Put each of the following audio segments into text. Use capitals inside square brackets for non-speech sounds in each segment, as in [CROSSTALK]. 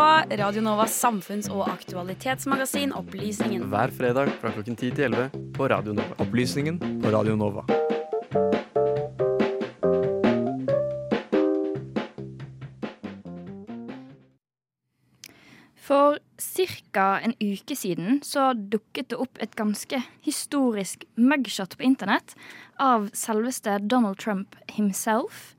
på Radio Novas samfunns- og aktualitetsmagasin Opplysningen. Hver fredag fra klokken 10 til 11 på Radio Nova. Opplysningen på Radio Nova. For ca. en uke siden så dukket det opp et ganske historisk mugshot på internett av selveste Donald Trump himself.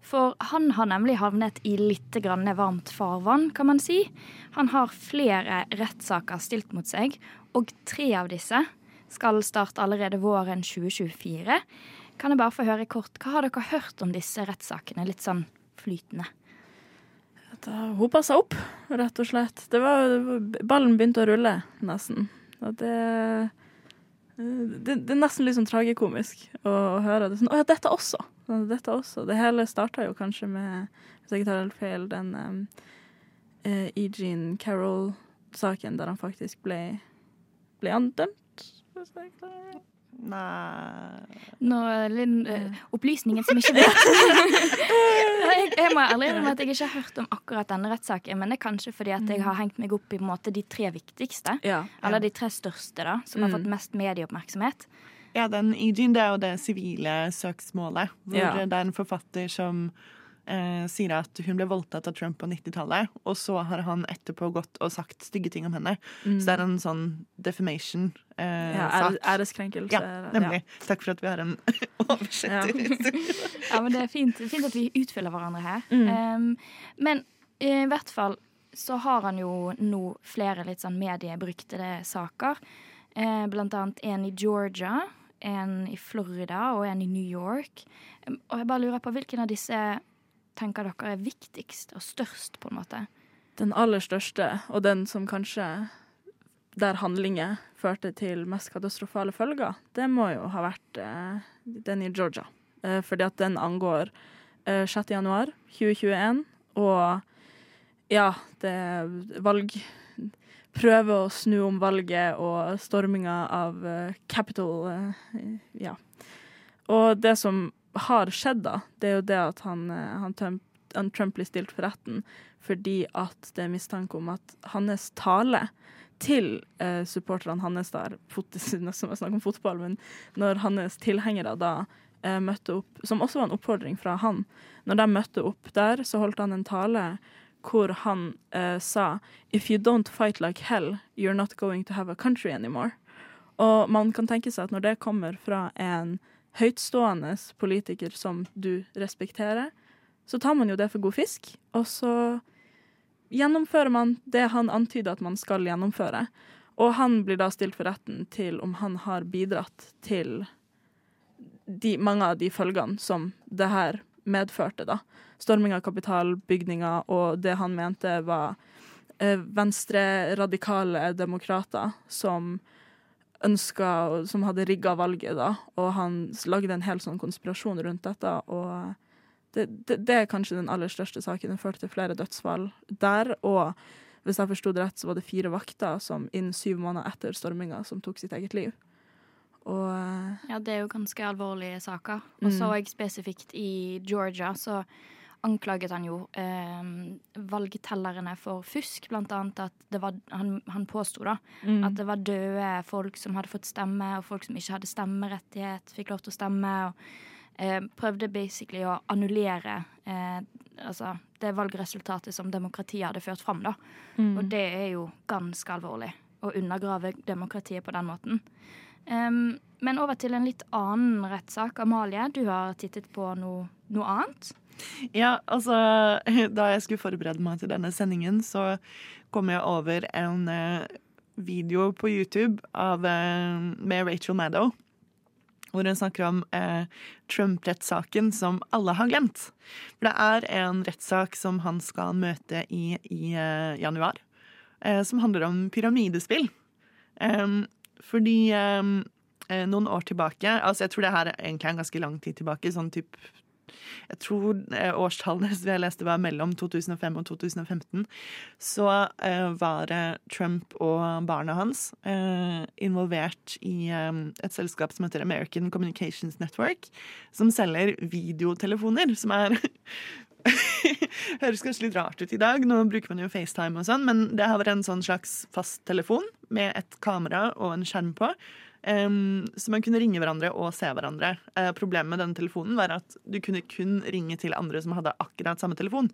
For han har nemlig havnet i litt varmt farvann, kan man si. Han har flere rettssaker stilt mot seg, og tre av disse skal starte allerede våren 2024. Kan jeg bare få høre kort, hva har dere hørt om disse rettssakene? Litt sånn flytende. Det hun passa opp, rett og slett. Det var, ballen begynte å rulle, nesten. Og det, det, det er nesten litt sånn tragikomisk å, å høre det sånn Å ja, dette også! Dette også. Det hele starta jo kanskje med, hvis jeg ikke tar helt feil, den um, uh, Eugene Carroll-saken der han faktisk ble, ble andømt. Nei Nå, Linn, uh, opplysningen som ikke vet. [LAUGHS] jeg, jeg må ærlig innrømme at jeg ikke har hørt om akkurat denne rettssaken, men det er kanskje fordi at jeg har hengt meg opp i måte, de tre viktigste. Ja. Eller de tre største, da, som har fått mest medieoppmerksomhet. Ja, den Eugene, det er jo det sivile søksmålet. Hvor Ja. det er en forfatter som eh, sier at hun ble voldtatt av Trump på 90-tallet, og så har han etterpå gått og sagt stygge ting om henne. Så det er en sånn defamation-sak. Eh, Ja, æreskrenkelse. ja, nemlig. Takk for at vi har en [LAUGHS] oversetter. Ja, men det er fint, fint at vi utfyller hverandre her. Mm. Um, men i hvert fall så har han jo nå flere litt sånn mediebryktede saker. Eh, blant annet en i Georgia, en i Florida og en i New York. Og jeg bare lurer på hvilken av disse tenker dere er viktigst og størst, på en måte? Den aller største, og den som kanskje der handlinger førte til mest katastrofale følger, det må jo ha vært eh, den i Georgia. Eh, fordi at den angår eh, 6. januar 2021, og ja, det valg Prøve å snu om valget og storminga av eh, Capitol. eh, ja. Og det som har skjedd, da, det er jo det at han, eh, han, Trump, han Trump blir stilt for retten fordi at det er mistanke om at hans tale til eh, supporterne hans der, [LAUGHS] som er snakk om fotball, men når hans tilhengere da eh, møtte opp, som også var en oppfordring fra han, når de møtte opp der, så holdt han en tale hvor han uh, sa If you don't fight like hell, you're not going to have a country anymore. Og man kan tenke seg at når det kommer fra en høytstående politiker som du respekterer, så tar man jo det for god fisk, og så gjennomfører man det han antyder at man skal gjennomføre. Og han blir da stilt for retten til om han har bidratt til de, mange av de følgene som det her medførte, da. Storming av kapitalbygninger og det han mente var eh, venstre-radikale demokrater som ønska Som hadde rigga valget, da. Og han lagde en hel sånn konspirasjon rundt dette. Og det, det, det er kanskje den aller største saken. Den førte til flere dødsfall der. Og hvis jeg forsto det rett, så var det fire vakter som innen syv måneder etter storminga som tok sitt eget liv. Og Ja, det er jo ganske alvorlige saker. Og så òg spesifikt i Georgia så anklaget han jo eh, valgtellerne for fusk, blant annet at det var Han, han påsto da mm, at det var døde folk som hadde fått stemme, og folk som ikke hadde stemmerettighet, fikk lov til å stemme. og eh, Prøvde basically å annullere eh, altså det valgresultatet som demokratiet hadde ført fram. da. mm. Og det er jo ganske alvorlig. Å undergrave demokratiet på den måten. Em, men over til en litt annen rettssak. Amalie, du har tittet på noe, noe annet? Ja, altså [LAUGHS] Da jeg skulle forberede meg til denne sendingen, så kom jeg over en eh, video på YouTube av, eh, med Rachel Maddow. Hvor hun snakker om eh, Trump-rettssaken som alle har glemt. For det er en rettssak som han skal møte i, i eh, januar. Eh, som handler om pyramidespill. Em, fordi eh, noen år tilbake Altså jeg tror det her er en ganske lang tid tilbake. Sånn typ jeg tror eh, årstallene som jeg leste var mellom 2005 og 2015, så uh, var Trump og barna hans uh, involvert i um, et selskap som heter American Communications Network, som selger videotelefoner, som er [LAUGHS] [LAUGHS] høres kanskje litt rart ut i dag. Nå bruker man jo FaceTime og sånn, men det har vært en sånn slags fasttelefon med et kamera og en skjerm på. Um, så man kunne ringe hverandre og se hverandre. Uh, problemet med denne telefonen var at du kunne kun ringe til andre som hadde akkurat samme telefon.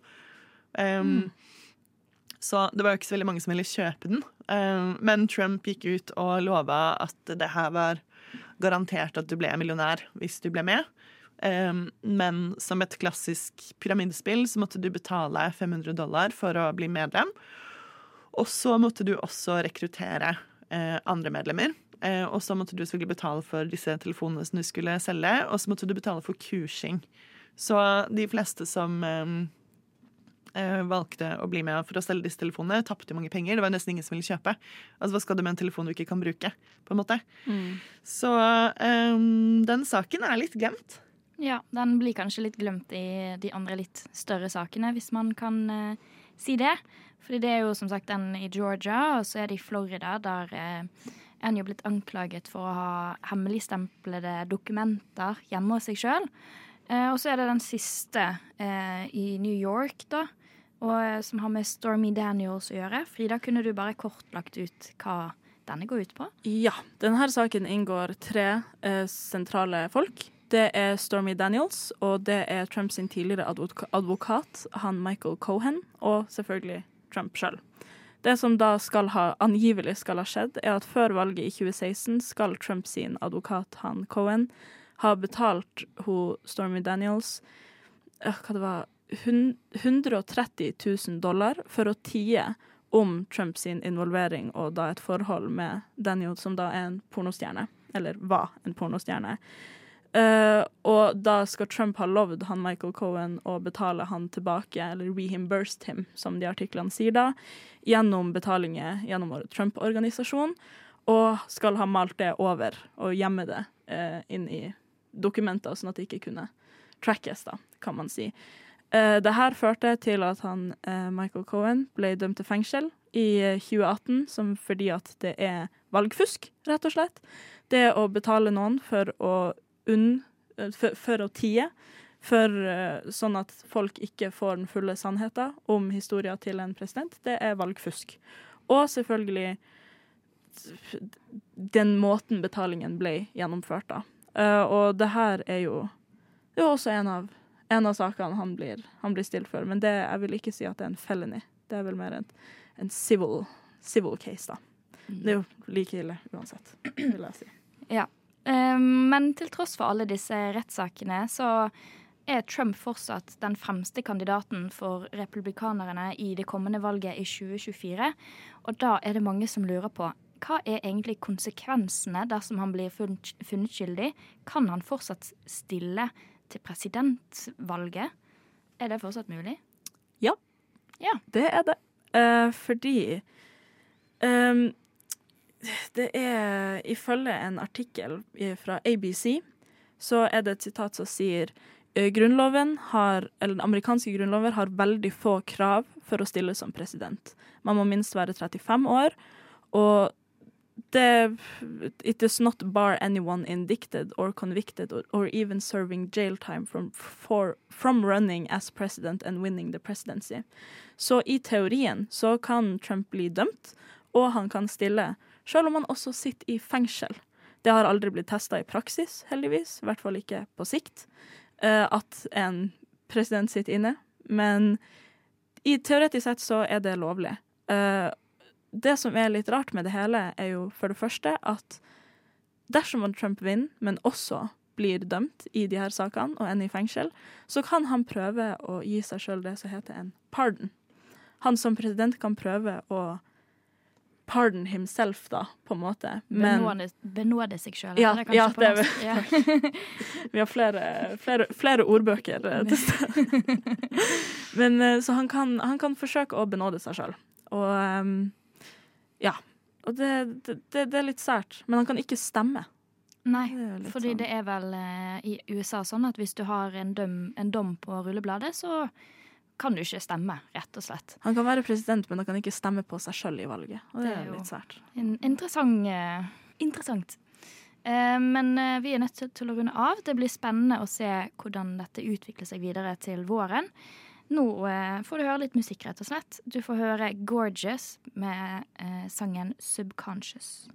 Um, mm. Så det var jo ikke så veldig mange som ville kjøpe den. Um, men Trump gikk ut og lova at det her var garantert at du ble millionær hvis du ble med. Um, men som et klassisk pyramidespill så måtte du betale 500 dollar for å bli medlem. Og så måtte du også rekruttere uh, andre medlemmer. Uh, og så måtte du selvfølgelig betale for disse telefonene som du skulle selge, og så måtte du betale for kursing. Så de fleste som um, uh, valgte å bli med for å selge disse telefonene, tapte mange penger. Det var nesten ingen som ville kjøpe. Altså, Hva skal du med en telefon du ikke kan bruke? på en måte? Mm. Så um, den saken er litt glemt. Ja, den blir kanskje litt glemt i de andre litt større sakene, hvis man kan eh, si det. Fordi det er jo som sagt den i Georgia, og så er det i Florida, der eh, er han jo blitt anklaget for å ha hemmeligstemplede dokumenter hjemme hos seg sjøl. Eh, og så er det den siste i New York, da, og, som har med Stormy Daniels å gjøre. Frida, kunne du bare kort lagt ut hva denne går ut på? Ja. Denne saken inngår tre sentrale folk. Det er Stormy Daniels, og det er Trumps tidligere advokat, han Michael Cohen, og selvfølgelig Trump sjøl. Det som da skal ha, angivelig skal ha skjedd, er at før valget i 2016 skal Trumps advokat, han Cohen, ha betalt hun Stormy Daniels hva det var, 130 000 dollar for å tie om Trumps involvering og da et forhold med Daniel, som da er en pornostjerne. Eller var en pornostjerne. Uh, og da skal Trump ha lovd han Michael Cohen å betale han tilbake, eller reimbursed him, som de artiklene sier da, gjennom betalinger gjennom Trump-organisasjon, og skal ha malt det over og gjemme det uh, inn i dokumenter, sånn at det ikke kunne trackes, da, kan man si. Uh, det her førte til at han, Michael Cohen ble dømt til fengsel i 2018 som fordi at det er valgfusk, rett og slett. Det å betale noen for å unn eh, for, å tie. For, uh, sånn at folk ikke får den fulle sannheten om historien til en president. Det er valgfusk. Og selvfølgelig den måten betalingen ble gjennomført da. Uh, og det her er jo, det er også en av, en av sakene han blir, han blir, stilt for. Men det, jeg vil ikke si at det er en felony. Det er vel mer en, en civil, civil case, da. Det er jo like ille uansett, vil jeg si. Ja. Ehm, men til tross for alle disse rettssakene, så er Trump fortsatt den fremste kandidaten for republikanerne i det kommende valget i 2024. Og da er det mange som lurer på hva er egentlig konsekvensene dersom han blir funnet, funnet skyldig? Kan han fortsatt stille til presidentvalget? Er det fortsatt mulig? Ja, ja. det er det. Uh, fordi um, det er ifølge en artikkel fra ABC, så er det et sitat som sier «Eh, Grunnloven har, eller Den amerikanske grunnloven har veldig få krav for å stille som president. Man må minst være 35 år, og det It does not bar anyone indicted or convicted or, or even serving jail time from, for, from running as president and winning the presidency. Så i teorien så kan Trump bli dømt, og han kan stille selv om han også sitter i fengsel. Det har aldri blitt testa i praksis, heldigvis, i hvert fall ikke på sikt, uh, at en president sitter inne. Men i teoretisk sett så er det lovlig. Uh, det som er litt rart med det hele, er jo for det første at dersom Trump vinner, men også blir dømt i de her sakene og ender i fengsel, så kan han prøve å gi seg sjøl det som heter en pardon. Han som president kan prøve å pardon himself, da, på en måte. Men, benåde, benåde seg sjøl. Ja, det, ja, det ja. [LAUGHS] Vi har flere, flere, flere ordbøker eh, til stede. [LAUGHS] Men eh, så han kan, han kan, forsøke å benåde seg sjøl. Og um, ja. Og det, det, det, er litt sært. Men han kan ikke stemme. Nei, fordi sånn. det er vel uh, i USA sånn at hvis du har en, døm, en dom på rullebladet, så kan du ikke stemme, rett og slett. Han kan være president, men han kan ikke stemme på seg sjøl i valget. Og det, det er, litt svært. interessant. Uh, interessant. Uh, men uh, vi er nødt til, å runde av. Det blir spennende å se hvordan dette utvikler seg videre til våren. Nå eh, får du høre litt musikk, rett og slett. Du får høre Gorgeous med eh, sangen Subconscious.